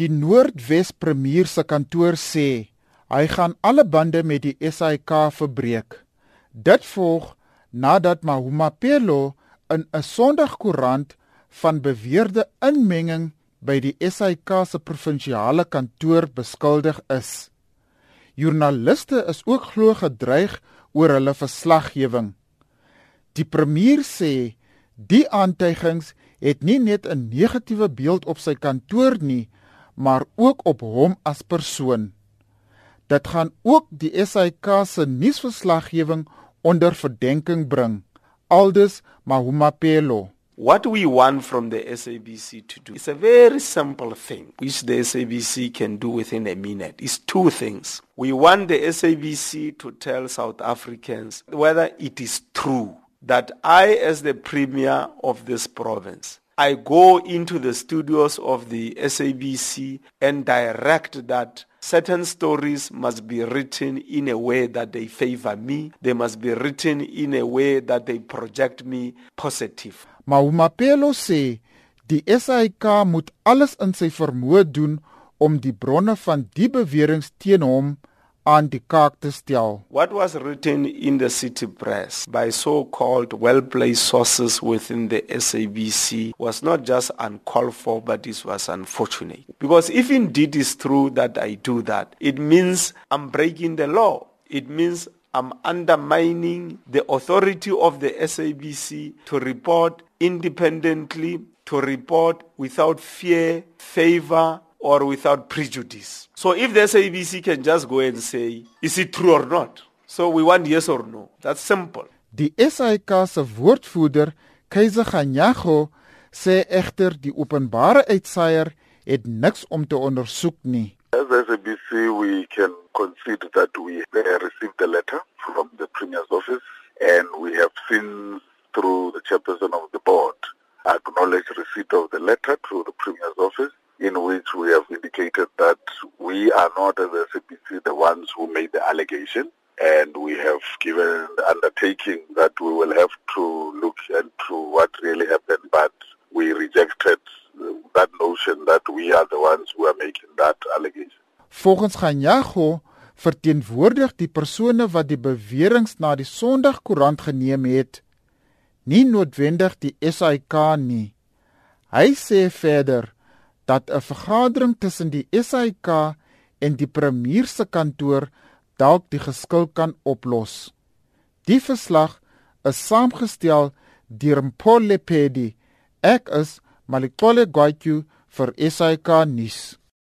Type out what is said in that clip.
Die Noordwes Premier se kantoor sê hy gaan alle bande met die SAIK verbreek. Dit volg nadat Mahumapelo in 'n Sondagkoerant van beweerde inmenging by die SAIK se provinsiale kantoor beskuldig is. Joernaliste is ook glo gedreig oor hulle verslaggewing. Die premier sê die aantuigings het nie net 'n negatiewe beeld op sy kantoor nie, maar ook op hom as persoon. Dit gaan ook die SAK se nuusverslaggewing onder verdenking bring. Aldus Mahumapelo What we want from the SABC to do is a very simple thing, which the SABC can do within a minute. It's two things. We want the SABC to tell South Africans whether it is true that I, as the premier of this province, I go into the studios of the SABC and direct that certain stories must be written in a way that they favor me. They must be written in a way that they project me positive. Maumapelo sê die SAK moet alles in sy vermoë doen om die bronne van die beweringe teen hom aan die kaak te stel. What was written in the city press by so-called well-placed sources within the SABC was not just uncalled for but it was unfortunate. Because if indeed it's true that I do that, it means I'm breaking the law. It means I'm undermining the authority of the SABC to report independently, to report without fear, favor, or without prejudice. So if the SABC can just go and say, is it true or not? So we want yes or no. That's simple. Die SAK se woordvoerder, Keiser Ganyago, sê egter die openbare uitsaier het niks om te ondersoek nie. As SABC we can concede that we received a letter from the premier's office and we have seen through the chairperson of the board acknowledge receipt of the letter to the premier's office in which we have indicated that we are not as a SAPC the ones who made the allegation and we have given the undertaking that we will have to look into what really happened but we rejected that notion that we are the ones who are making that allegation. Volgens Ganyago verteenwoordig die persone wat die beweringe na die Sondagkoerant geneem het nie noodwendig die SAK nie. Hy sê verder dat 'n vergadering tussen die SAIK en die premier se kantoor dalk die geskil kan oplos. Die verslag is saamgestel deur Mpole Pedi. Ek is Malikole Gwatyu vir SAIK nuus.